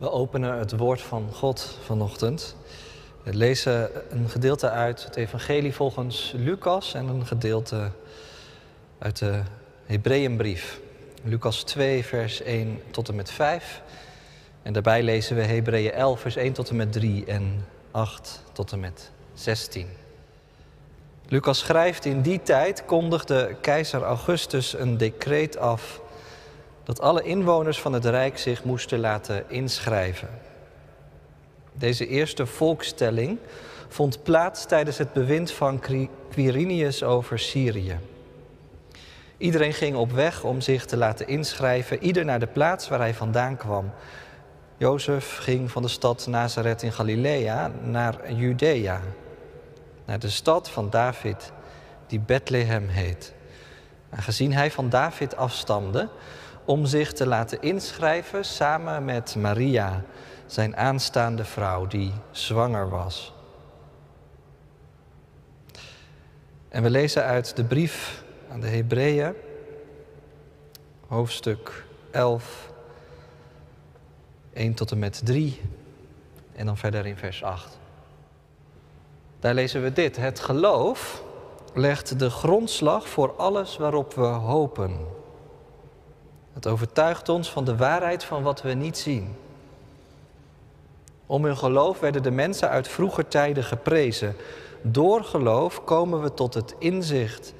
We openen het woord van God vanochtend. We lezen een gedeelte uit het Evangelie volgens Lucas en een gedeelte uit de Hebreeënbrief. Lucas 2, vers 1 tot en met 5. En daarbij lezen we Hebreeën 11, vers 1 tot en met 3 en 8 tot en met 16. Lucas schrijft: In die tijd kondigde keizer Augustus een decreet af dat alle inwoners van het Rijk zich moesten laten inschrijven. Deze eerste volkstelling vond plaats tijdens het bewind van Quirinius over Syrië. Iedereen ging op weg om zich te laten inschrijven, ieder naar de plaats waar hij vandaan kwam. Jozef ging van de stad Nazareth in Galilea naar Judea, naar de stad van David, die Bethlehem heet. Aangezien hij van David afstamde, om zich te laten inschrijven samen met Maria, zijn aanstaande vrouw die zwanger was. En we lezen uit de brief aan de Hebreeën, hoofdstuk 11, 1 tot en met 3 en dan verder in vers 8. Daar lezen we dit. Het geloof legt de grondslag voor alles waarop we hopen. Het overtuigt ons van de waarheid van wat we niet zien. Om hun geloof werden de mensen uit vroeger tijden geprezen. Door geloof komen we tot het inzicht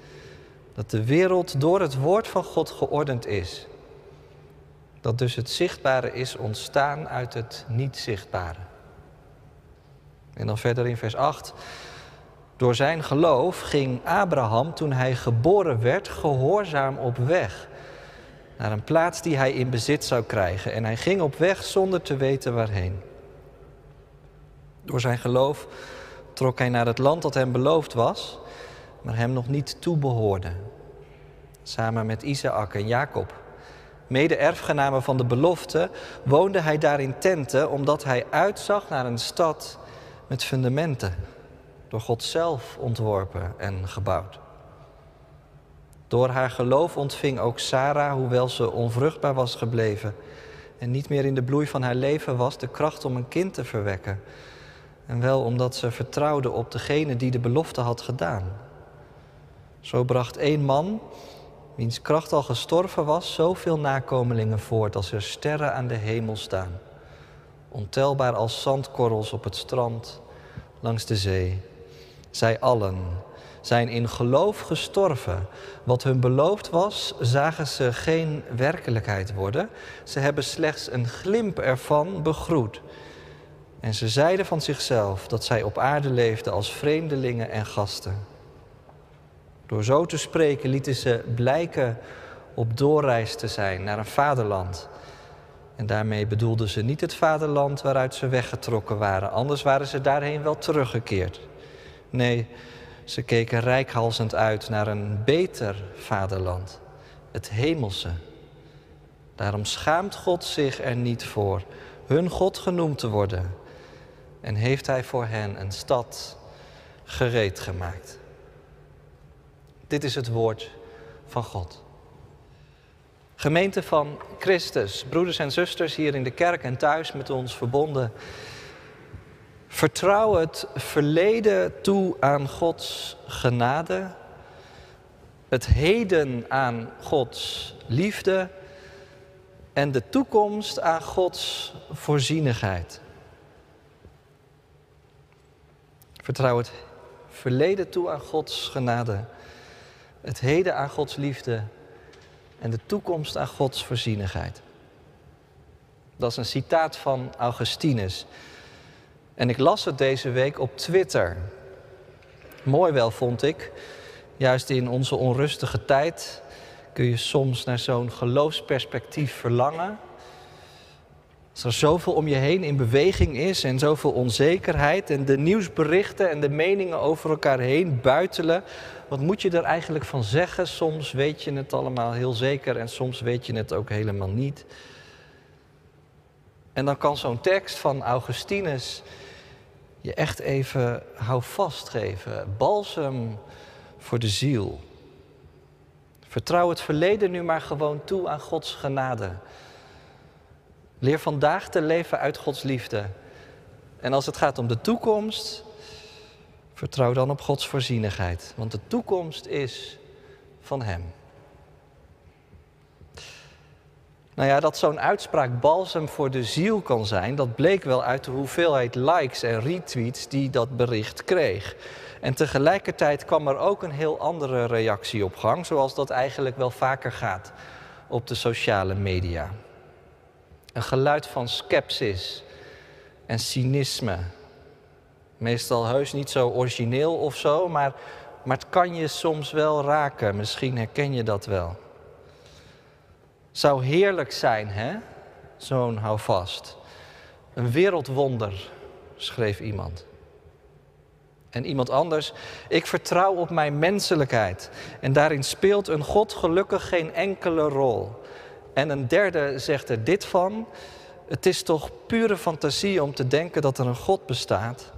dat de wereld door het woord van God geordend is. Dat dus het zichtbare is ontstaan uit het niet zichtbare. En dan verder in vers 8. Door zijn geloof ging Abraham toen hij geboren werd gehoorzaam op weg naar een plaats die hij in bezit zou krijgen. En hij ging op weg zonder te weten waarheen. Door zijn geloof trok hij naar het land dat hem beloofd was, maar hem nog niet toebehoorde. Samen met Isaac en Jacob, mede-erfgenamen van de belofte, woonde hij daar in tenten omdat hij uitzag naar een stad met fundamenten, door God zelf ontworpen en gebouwd. Door haar geloof ontving ook Sarah, hoewel ze onvruchtbaar was gebleven en niet meer in de bloei van haar leven was, de kracht om een kind te verwekken. En wel omdat ze vertrouwde op degene die de belofte had gedaan. Zo bracht één man, wiens kracht al gestorven was, zoveel nakomelingen voort als er sterren aan de hemel staan. Ontelbaar als zandkorrels op het strand langs de zee. Zij allen zijn in geloof gestorven. Wat hun beloofd was, zagen ze geen werkelijkheid worden. Ze hebben slechts een glimp ervan begroet. En ze zeiden van zichzelf dat zij op aarde leefden als vreemdelingen en gasten. Door zo te spreken lieten ze blijken op doorreis te zijn naar een vaderland. En daarmee bedoelden ze niet het vaderland waaruit ze weggetrokken waren, anders waren ze daarheen wel teruggekeerd. Nee, ze keken rijkhalsend uit naar een beter vaderland, het hemelse. Daarom schaamt God zich er niet voor hun God genoemd te worden en heeft Hij voor hen een stad gereed gemaakt. Dit is het woord van God. Gemeente van Christus, broeders en zusters hier in de kerk en thuis met ons verbonden. Vertrouw het verleden toe aan Gods genade, het heden aan Gods liefde en de toekomst aan Gods voorzienigheid. Vertrouw het verleden toe aan Gods genade, het heden aan Gods liefde en de toekomst aan Gods voorzienigheid. Dat is een citaat van Augustinus. En ik las het deze week op Twitter. Mooi wel, vond ik. Juist in onze onrustige tijd kun je soms naar zo'n geloofsperspectief verlangen. Als er zoveel om je heen in beweging is en zoveel onzekerheid en de nieuwsberichten en de meningen over elkaar heen buitelen, wat moet je er eigenlijk van zeggen? Soms weet je het allemaal heel zeker en soms weet je het ook helemaal niet. En dan kan zo'n tekst van Augustinus je echt even houvast geven. Balsem voor de ziel. Vertrouw het verleden nu maar gewoon toe aan Gods genade. Leer vandaag te leven uit Gods liefde. En als het gaat om de toekomst, vertrouw dan op Gods voorzienigheid. Want de toekomst is van Hem. Nou ja, dat zo'n uitspraak balsem voor de ziel kan zijn, dat bleek wel uit de hoeveelheid likes en retweets die dat bericht kreeg. En tegelijkertijd kwam er ook een heel andere reactie op gang, zoals dat eigenlijk wel vaker gaat op de sociale media. Een geluid van skepsis en cynisme. Meestal heus niet zo origineel of zo, maar, maar het kan je soms wel raken. Misschien herken je dat wel. Zou heerlijk zijn, hè? Zo'n houvast. Een wereldwonder, schreef iemand. En iemand anders, ik vertrouw op mijn menselijkheid. En daarin speelt een God gelukkig geen enkele rol. En een derde zegt er dit van. Het is toch pure fantasie om te denken dat er een God bestaat.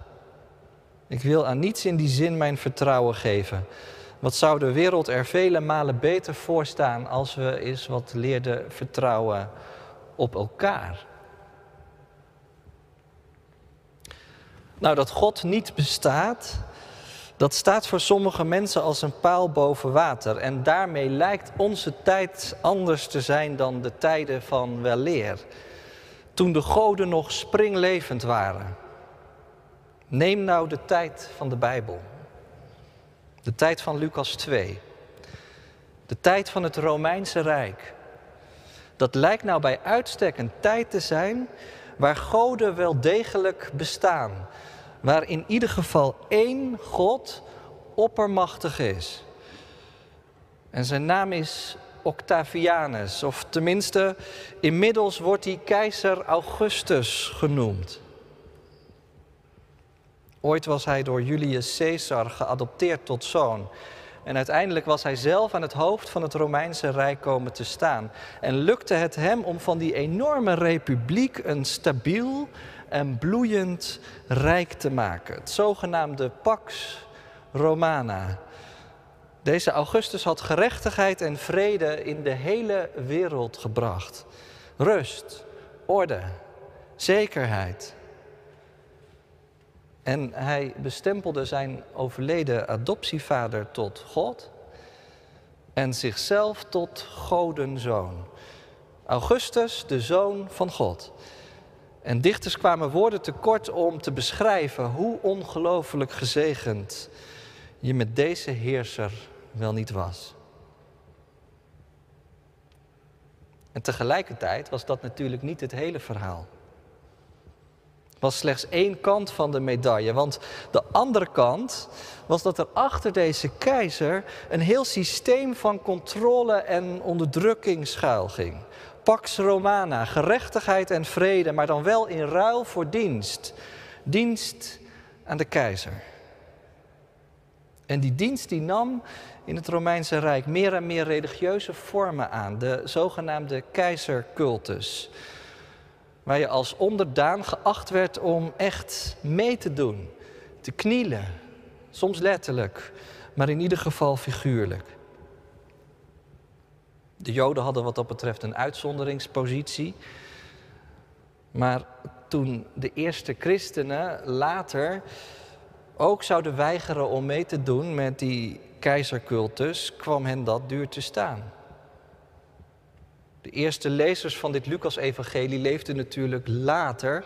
Ik wil aan niets in die zin mijn vertrouwen geven. Wat zou de wereld er vele malen beter voor staan als we eens wat leerden vertrouwen op elkaar? Nou, dat God niet bestaat, dat staat voor sommige mensen als een paal boven water. En daarmee lijkt onze tijd anders te zijn dan de tijden van weleer. Toen de goden nog springlevend waren. Neem nou de tijd van de Bijbel. De tijd van Lucas 2. De tijd van het Romeinse Rijk. Dat lijkt nou bij uitstek een tijd te zijn waar goden wel degelijk bestaan. Waar in ieder geval één God oppermachtig is. En zijn naam is Octavianus, of tenminste, inmiddels wordt hij keizer Augustus genoemd. Ooit was hij door Julius Caesar geadopteerd tot zoon. En uiteindelijk was hij zelf aan het hoofd van het Romeinse Rijk komen te staan. En lukte het hem om van die enorme republiek een stabiel en bloeiend rijk te maken. Het zogenaamde Pax Romana. Deze Augustus had gerechtigheid en vrede in de hele wereld gebracht. Rust, orde, zekerheid. En hij bestempelde zijn overleden adoptievader tot God en zichzelf tot godenzoon. Augustus, de zoon van God. En dichters kwamen woorden tekort om te beschrijven hoe ongelooflijk gezegend je met deze heerser wel niet was. En tegelijkertijd was dat natuurlijk niet het hele verhaal was slechts één kant van de medaille. Want de andere kant was dat er achter deze keizer een heel systeem van controle en onderdrukking schuilging. Pax Romana, gerechtigheid en vrede, maar dan wel in ruil voor dienst. Dienst aan de keizer. En die dienst die nam in het Romeinse Rijk meer en meer religieuze vormen aan, de zogenaamde keizercultus. Waar je als onderdaan geacht werd om echt mee te doen, te knielen. Soms letterlijk, maar in ieder geval figuurlijk. De Joden hadden wat dat betreft een uitzonderingspositie. Maar toen de eerste christenen later ook zouden weigeren om mee te doen met die keizercultus, kwam hen dat duur te staan. De eerste lezers van dit Lucas-evangelie leefden natuurlijk later.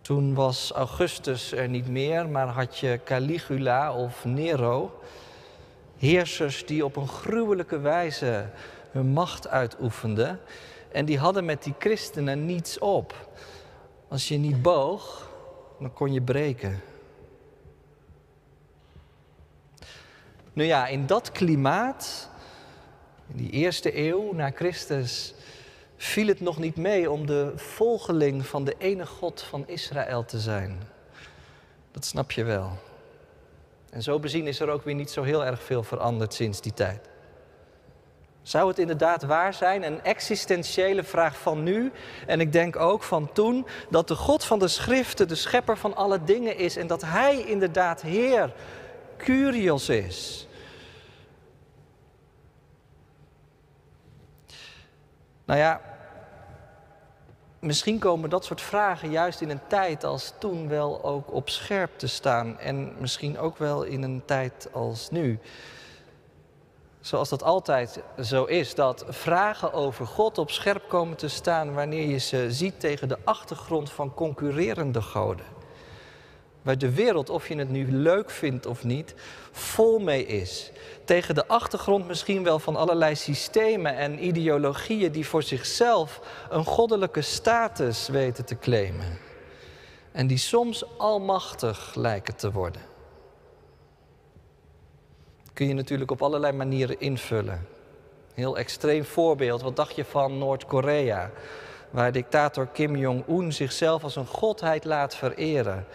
Toen was Augustus er niet meer, maar had je Caligula of Nero. Heersers die op een gruwelijke wijze hun macht uitoefenden. En die hadden met die christenen niets op. Als je niet boog, dan kon je breken. Nu ja, in dat klimaat in die eerste eeuw na Christus viel het nog niet mee om de volgeling van de ene God van Israël te zijn. Dat snap je wel. En zo bezien is er ook weer niet zo heel erg veel veranderd sinds die tijd. Zou het inderdaad waar zijn, een existentiële vraag van nu en ik denk ook van toen, dat de God van de schriften de schepper van alle dingen is en dat Hij inderdaad Heer, Curios is? Nou ja, misschien komen dat soort vragen juist in een tijd als toen wel ook op scherp te staan. En misschien ook wel in een tijd als nu. Zoals dat altijd zo is, dat vragen over God op scherp komen te staan wanneer je ze ziet tegen de achtergrond van concurrerende goden. Waar de wereld, of je het nu leuk vindt of niet, vol mee is. Tegen de achtergrond misschien wel van allerlei systemen en ideologieën die voor zichzelf een goddelijke status weten te claimen. En die soms almachtig lijken te worden kun je natuurlijk op allerlei manieren invullen. Heel extreem voorbeeld, wat dacht je van Noord-Korea? Waar dictator Kim Jong-un zichzelf als een godheid laat vereren.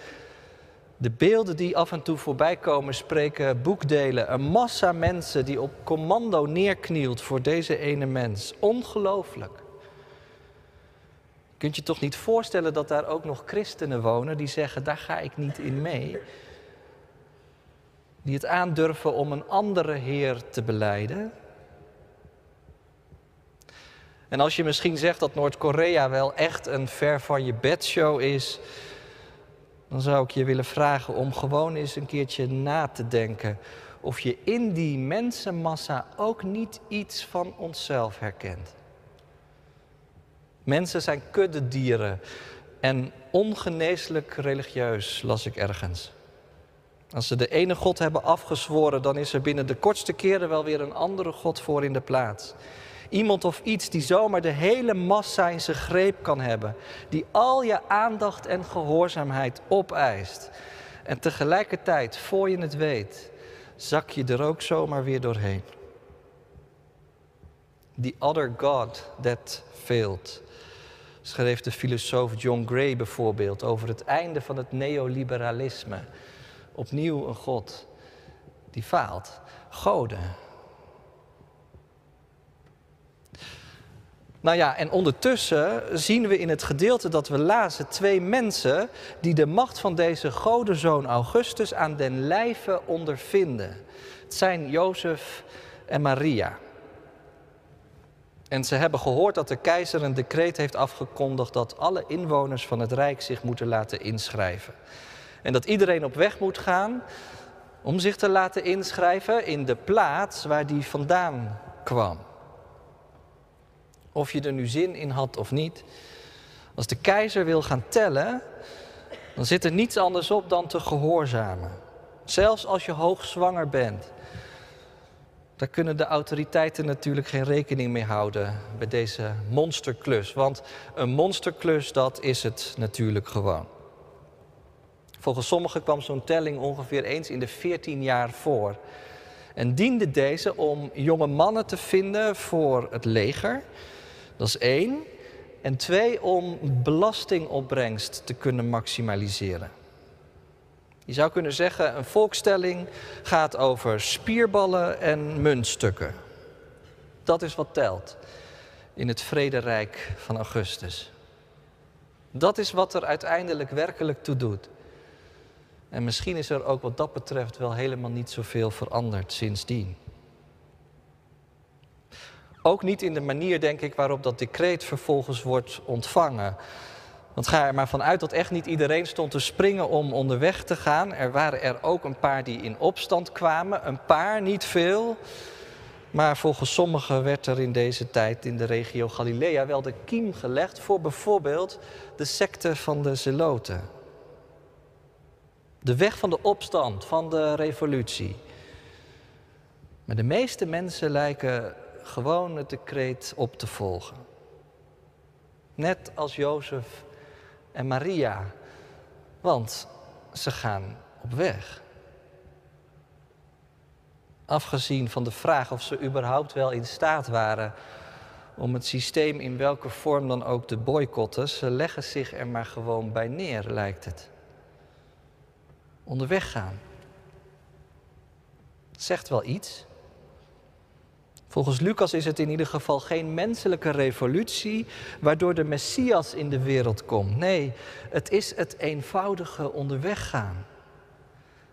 De beelden die af en toe voorbij komen spreken boekdelen. Een massa mensen die op commando neerknielt voor deze ene mens. Ongelooflijk. Kunt je toch niet voorstellen dat daar ook nog christenen wonen die zeggen: daar ga ik niet in mee? die het aandurven om een andere Heer te beleiden. En als je misschien zegt dat Noord-Korea wel echt een ver van je bedshow is, dan zou ik je willen vragen om gewoon eens een keertje na te denken of je in die mensenmassa ook niet iets van onszelf herkent. Mensen zijn kuddedieren en ongeneeslijk religieus, las ik ergens. Als ze de ene God hebben afgezworen, dan is er binnen de kortste keren wel weer een andere God voor in de plaats. Iemand of iets die zomaar de hele massa in zijn greep kan hebben, die al je aandacht en gehoorzaamheid opeist. En tegelijkertijd, voor je het weet, zak je er ook zomaar weer doorheen. The other God that failed. Schreef de filosoof John Gray bijvoorbeeld over het einde van het neoliberalisme opnieuw een God die faalt. Goden. Nou ja, en ondertussen zien we in het gedeelte dat we lazen twee mensen die de macht van deze godenzoon Augustus aan den lijve ondervinden. Het zijn Jozef en Maria. En ze hebben gehoord dat de keizer een decreet heeft afgekondigd dat alle inwoners van het rijk zich moeten laten inschrijven. En dat iedereen op weg moet gaan om zich te laten inschrijven in de plaats waar die vandaan kwam. Of je er nu zin in had of niet. Als de keizer wil gaan tellen, dan zit er niets anders op dan te gehoorzamen. Zelfs als je hoogzwanger bent. Daar kunnen de autoriteiten natuurlijk geen rekening mee houden bij deze monsterklus. Want een monsterklus, dat is het natuurlijk gewoon. Volgens sommigen kwam zo'n telling ongeveer eens in de 14 jaar voor. En diende deze om jonge mannen te vinden voor het leger. Dat is één. En twee, om belastingopbrengst te kunnen maximaliseren. Je zou kunnen zeggen, een volkstelling gaat over spierballen en muntstukken. Dat is wat telt in het vrederijk van Augustus. Dat is wat er uiteindelijk werkelijk toe doet. En misschien is er ook wat dat betreft wel helemaal niet zoveel veranderd sindsdien. Ook niet in de manier, denk ik, waarop dat decreet vervolgens wordt ontvangen. Want ga er maar vanuit dat echt niet iedereen stond te springen om onderweg te gaan. Er waren er ook een paar die in opstand kwamen, een paar, niet veel. Maar volgens sommigen werd er in deze tijd in de regio Galilea wel de kiem gelegd voor bijvoorbeeld de secte van de Zeloten. De weg van de opstand, van de revolutie. Maar de meeste mensen lijken gewoon het decreet op te volgen. Net als Jozef en Maria. Want ze gaan op weg. Afgezien van de vraag of ze überhaupt wel in staat waren om het systeem in welke vorm dan ook te boycotten, ze leggen zich er maar gewoon bij neer, lijkt het onderweg gaan. zegt wel iets. Volgens Lucas is het in ieder geval geen menselijke revolutie waardoor de Messias in de wereld komt. Nee, het is het eenvoudige onderweg gaan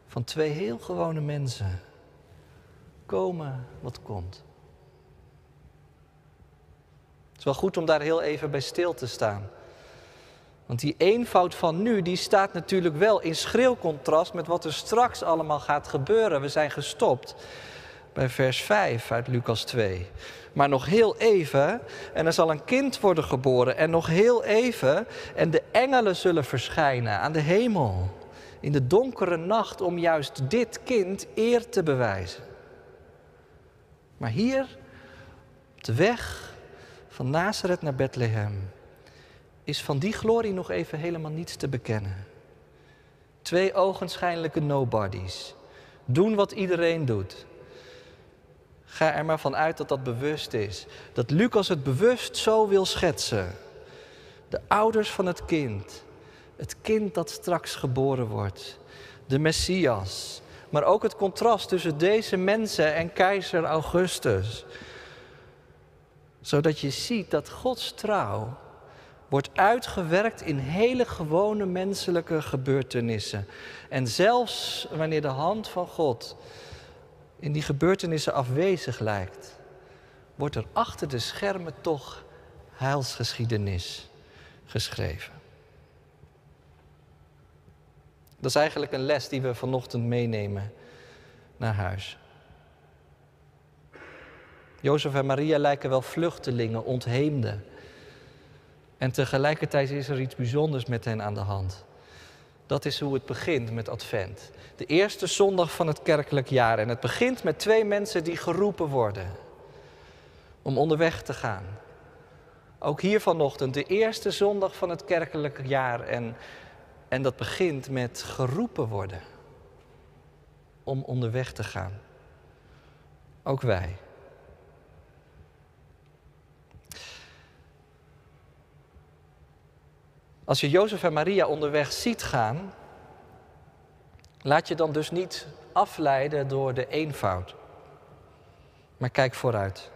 van twee heel gewone mensen. Komen wat komt. Het is wel goed om daar heel even bij stil te staan. Want die eenvoud van nu, die staat natuurlijk wel in schril contrast met wat er straks allemaal gaat gebeuren. We zijn gestopt bij vers 5 uit Lucas 2. Maar nog heel even, en er zal een kind worden geboren. En nog heel even, en de engelen zullen verschijnen aan de hemel. In de donkere nacht om juist dit kind eer te bewijzen. Maar hier, op de weg van Nazareth naar Bethlehem, is van die glorie nog even helemaal niets te bekennen. Twee ogenschijnlijke nobodies. Doen wat iedereen doet. Ga er maar vanuit dat dat bewust is. Dat Lucas het bewust zo wil schetsen. De ouders van het kind. Het kind dat straks geboren wordt. De Messias. Maar ook het contrast tussen deze mensen en keizer Augustus. Zodat je ziet dat Gods trouw wordt uitgewerkt in hele gewone menselijke gebeurtenissen. En zelfs wanneer de hand van God in die gebeurtenissen afwezig lijkt, wordt er achter de schermen toch heilsgeschiedenis geschreven. Dat is eigenlijk een les die we vanochtend meenemen naar huis. Jozef en Maria lijken wel vluchtelingen, ontheemden. En tegelijkertijd is er iets bijzonders met hen aan de hand. Dat is hoe het begint met Advent. De eerste zondag van het kerkelijk jaar. En het begint met twee mensen die geroepen worden om onderweg te gaan. Ook hier vanochtend, de eerste zondag van het kerkelijk jaar. En, en dat begint met geroepen worden om onderweg te gaan. Ook wij. Als je Jozef en Maria onderweg ziet gaan, laat je dan dus niet afleiden door de eenvoud. Maar kijk vooruit.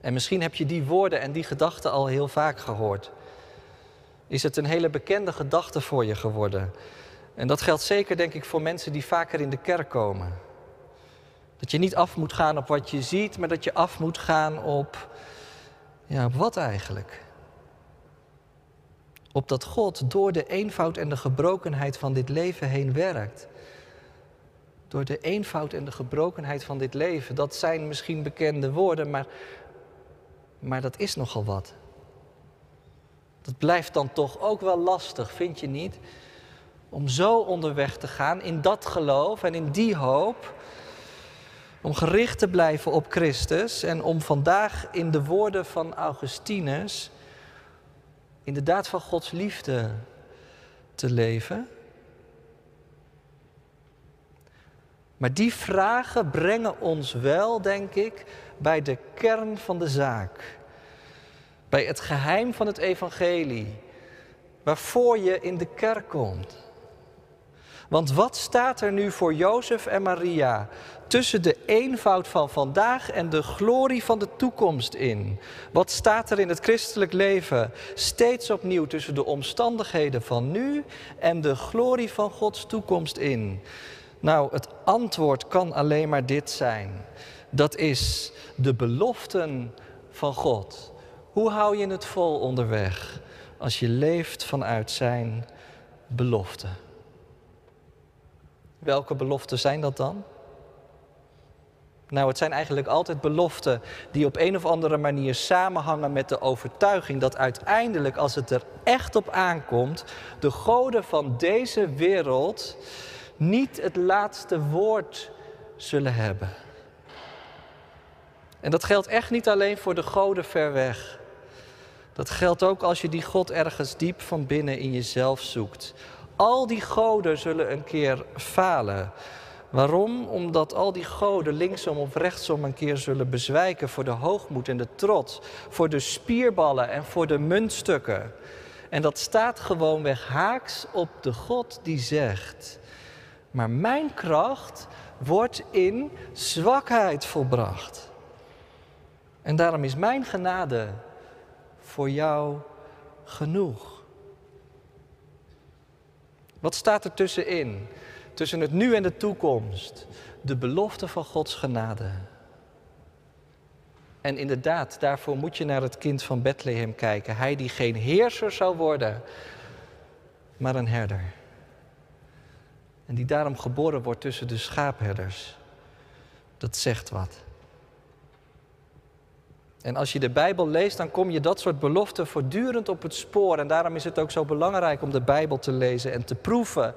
En misschien heb je die woorden en die gedachten al heel vaak gehoord. Is het een hele bekende gedachte voor je geworden? En dat geldt zeker, denk ik, voor mensen die vaker in de kerk komen. Dat je niet af moet gaan op wat je ziet, maar dat je af moet gaan op, ja, op wat eigenlijk? Op dat God door de eenvoud en de gebrokenheid van dit leven heen werkt. Door de eenvoud en de gebrokenheid van dit leven. Dat zijn misschien bekende woorden, maar, maar dat is nogal wat. Dat blijft dan toch ook wel lastig, vind je niet? Om zo onderweg te gaan in dat geloof en in die hoop. Om gericht te blijven op Christus en om vandaag in de woorden van Augustinus in de daad van Gods liefde te leven. Maar die vragen brengen ons wel, denk ik, bij de kern van de zaak. Bij het geheim van het evangelie, waarvoor je in de kerk komt. Want wat staat er nu voor Jozef en Maria tussen de eenvoud van vandaag en de glorie van de toekomst in? Wat staat er in het christelijk leven steeds opnieuw tussen de omstandigheden van nu en de glorie van Gods toekomst in? Nou, het antwoord kan alleen maar dit zijn. Dat is de beloften van God. Hoe hou je het vol onderweg als je leeft vanuit zijn beloften? Welke beloften zijn dat dan? Nou, het zijn eigenlijk altijd beloften die op een of andere manier samenhangen met de overtuiging dat uiteindelijk, als het er echt op aankomt, de goden van deze wereld niet het laatste woord zullen hebben. En dat geldt echt niet alleen voor de goden ver weg. Dat geldt ook als je die God ergens diep van binnen in jezelf zoekt. Al die goden zullen een keer falen. Waarom? Omdat al die goden linksom of rechtsom een keer zullen bezwijken voor de hoogmoed en de trots, voor de spierballen en voor de muntstukken. En dat staat gewoonweg haaks op de God die zegt: Maar mijn kracht wordt in zwakheid volbracht. En daarom is mijn genade voor jou genoeg. Wat staat er tussenin? Tussen het nu en de toekomst. De belofte van Gods genade. En inderdaad, daarvoor moet je naar het kind van Bethlehem kijken. Hij die geen heerser zou worden, maar een herder. En die daarom geboren wordt tussen de schaapherders. Dat zegt wat. En als je de Bijbel leest, dan kom je dat soort beloften voortdurend op het spoor. En daarom is het ook zo belangrijk om de Bijbel te lezen en te proeven.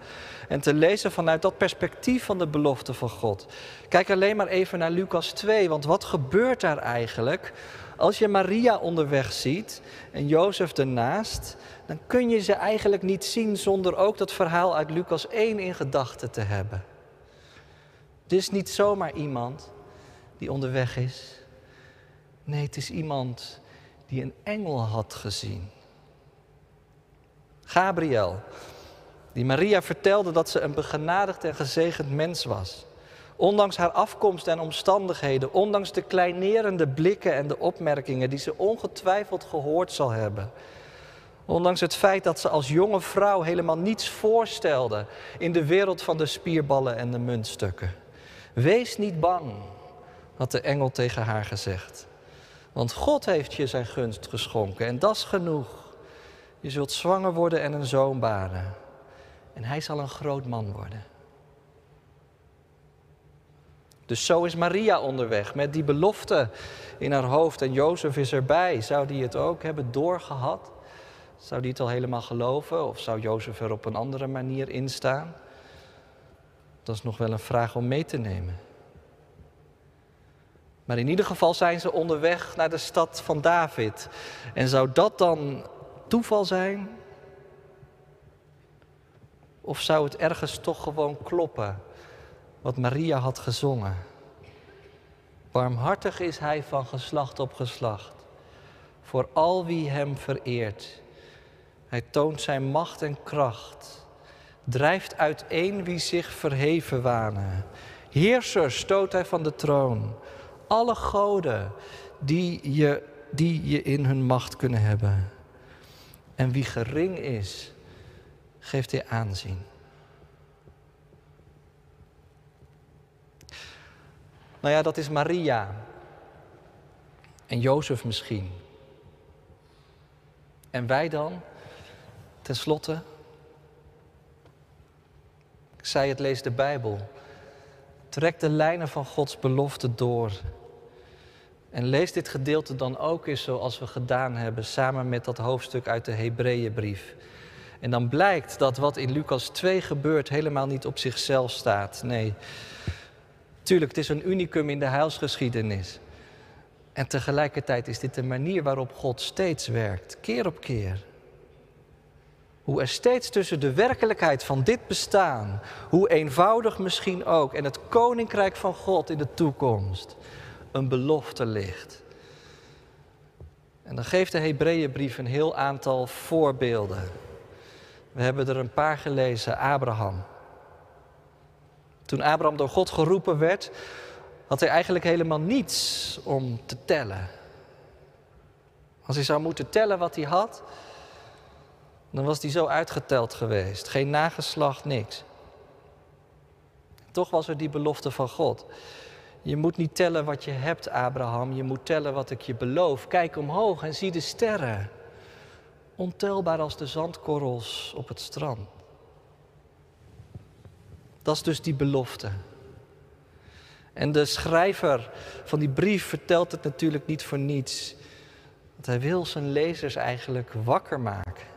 En te lezen vanuit dat perspectief van de belofte van God. Kijk alleen maar even naar Lucas 2, want wat gebeurt daar eigenlijk? Als je Maria onderweg ziet en Jozef ernaast, dan kun je ze eigenlijk niet zien zonder ook dat verhaal uit Lucas 1 in gedachten te hebben. Het is niet zomaar iemand die onderweg is. Nee, het is iemand die een engel had gezien. Gabriel, die Maria vertelde dat ze een begenadigd en gezegend mens was. Ondanks haar afkomst en omstandigheden, ondanks de kleinerende blikken en de opmerkingen die ze ongetwijfeld gehoord zal hebben. Ondanks het feit dat ze als jonge vrouw helemaal niets voorstelde in de wereld van de spierballen en de muntstukken. Wees niet bang, had de engel tegen haar gezegd. Want God heeft je zijn gunst geschonken en dat is genoeg. Je zult zwanger worden en een zoon baren. En hij zal een groot man worden. Dus zo is Maria onderweg met die belofte in haar hoofd en Jozef is erbij. Zou die het ook hebben doorgehad? Zou die het al helemaal geloven of zou Jozef er op een andere manier in staan? Dat is nog wel een vraag om mee te nemen. Maar in ieder geval zijn ze onderweg naar de stad van David. En zou dat dan toeval zijn? Of zou het ergens toch gewoon kloppen wat Maria had gezongen? Warmhartig is hij van geslacht op geslacht, voor al wie hem vereert. Hij toont zijn macht en kracht, drijft uiteen wie zich verheven wanen. Heerser stoot hij van de troon alle goden die je, die je in hun macht kunnen hebben. En wie gering is, geeft hij aanzien. Nou ja, dat is Maria. En Jozef misschien. En wij dan, ten slotte. Ik zei het, lees de Bijbel. Trek de lijnen van Gods belofte door. En lees dit gedeelte dan ook eens zoals we gedaan hebben, samen met dat hoofdstuk uit de Hebreeënbrief. En dan blijkt dat wat in Lucas 2 gebeurt helemaal niet op zichzelf staat. Nee, tuurlijk, het is een unicum in de heilsgeschiedenis. En tegelijkertijd is dit de manier waarop God steeds werkt, keer op keer. Hoe er steeds tussen de werkelijkheid van dit bestaan, hoe eenvoudig misschien ook, en het koninkrijk van God in de toekomst, een belofte ligt. En dan geeft de Hebreeënbrief een heel aantal voorbeelden. We hebben er een paar gelezen. Abraham. Toen Abraham door God geroepen werd, had hij eigenlijk helemaal niets om te tellen. Als hij zou moeten tellen wat hij had, dan was hij zo uitgeteld geweest. Geen nageslacht, niks. Toch was er die belofte van God. Je moet niet tellen wat je hebt, Abraham. Je moet tellen wat ik je beloof. Kijk omhoog en zie de sterren. Ontelbaar als de zandkorrels op het strand. Dat is dus die belofte. En de schrijver van die brief vertelt het natuurlijk niet voor niets. Want hij wil zijn lezers eigenlijk wakker maken.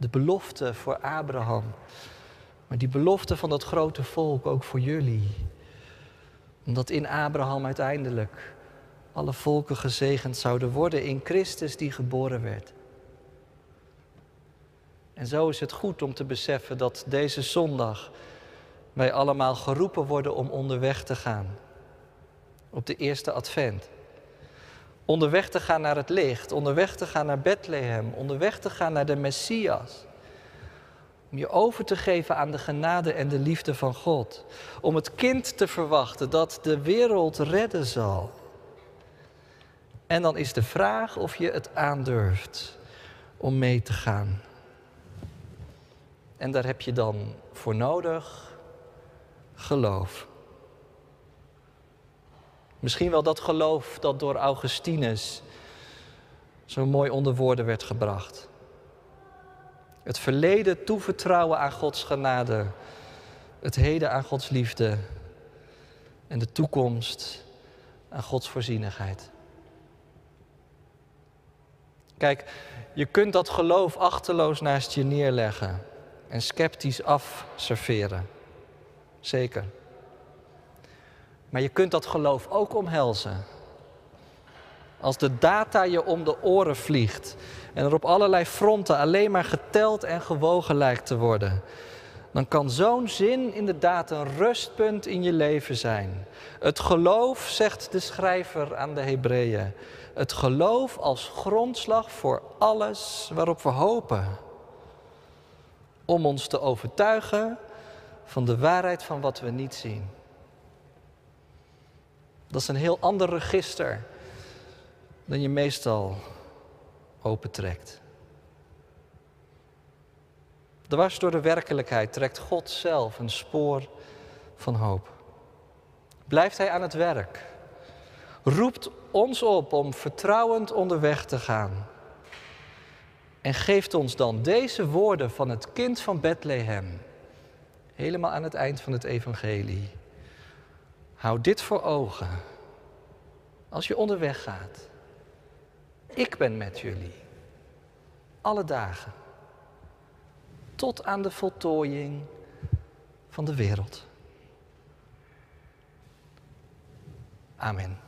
De belofte voor Abraham. Maar die belofte van dat grote volk ook voor jullie. Omdat in Abraham uiteindelijk alle volken gezegend zouden worden in Christus die geboren werd. En zo is het goed om te beseffen dat deze zondag wij allemaal geroepen worden om onderweg te gaan. Op de eerste advent. Onderweg te gaan naar het licht, onderweg te gaan naar Bethlehem, onderweg te gaan naar de Messias. Om je over te geven aan de genade en de liefde van God. Om het kind te verwachten dat de wereld redden zal. En dan is de vraag of je het aandurft om mee te gaan. En daar heb je dan voor nodig geloof. Misschien wel dat geloof dat door Augustinus zo mooi onder woorden werd gebracht. Het verleden toevertrouwen aan Gods genade, het heden aan Gods liefde en de toekomst aan Gods voorzienigheid. Kijk, je kunt dat geloof achterloos naast je neerleggen en sceptisch afserveren. Zeker. Maar je kunt dat geloof ook omhelzen. Als de data je om de oren vliegt en er op allerlei fronten alleen maar geteld en gewogen lijkt te worden, dan kan zo'n zin inderdaad een rustpunt in je leven zijn. Het geloof, zegt de schrijver aan de Hebreeën, het geloof als grondslag voor alles waarop we hopen. Om ons te overtuigen van de waarheid van wat we niet zien. Dat is een heel ander register dan je meestal opentrekt. Dwars door de werkelijkheid trekt God zelf een spoor van hoop. Blijft Hij aan het werk? Roept ons op om vertrouwend onderweg te gaan. En geeft ons dan deze woorden van het kind van Bethlehem, helemaal aan het eind van het evangelie. Hou dit voor ogen als je onderweg gaat. Ik ben met jullie, alle dagen, tot aan de voltooiing van de wereld. Amen.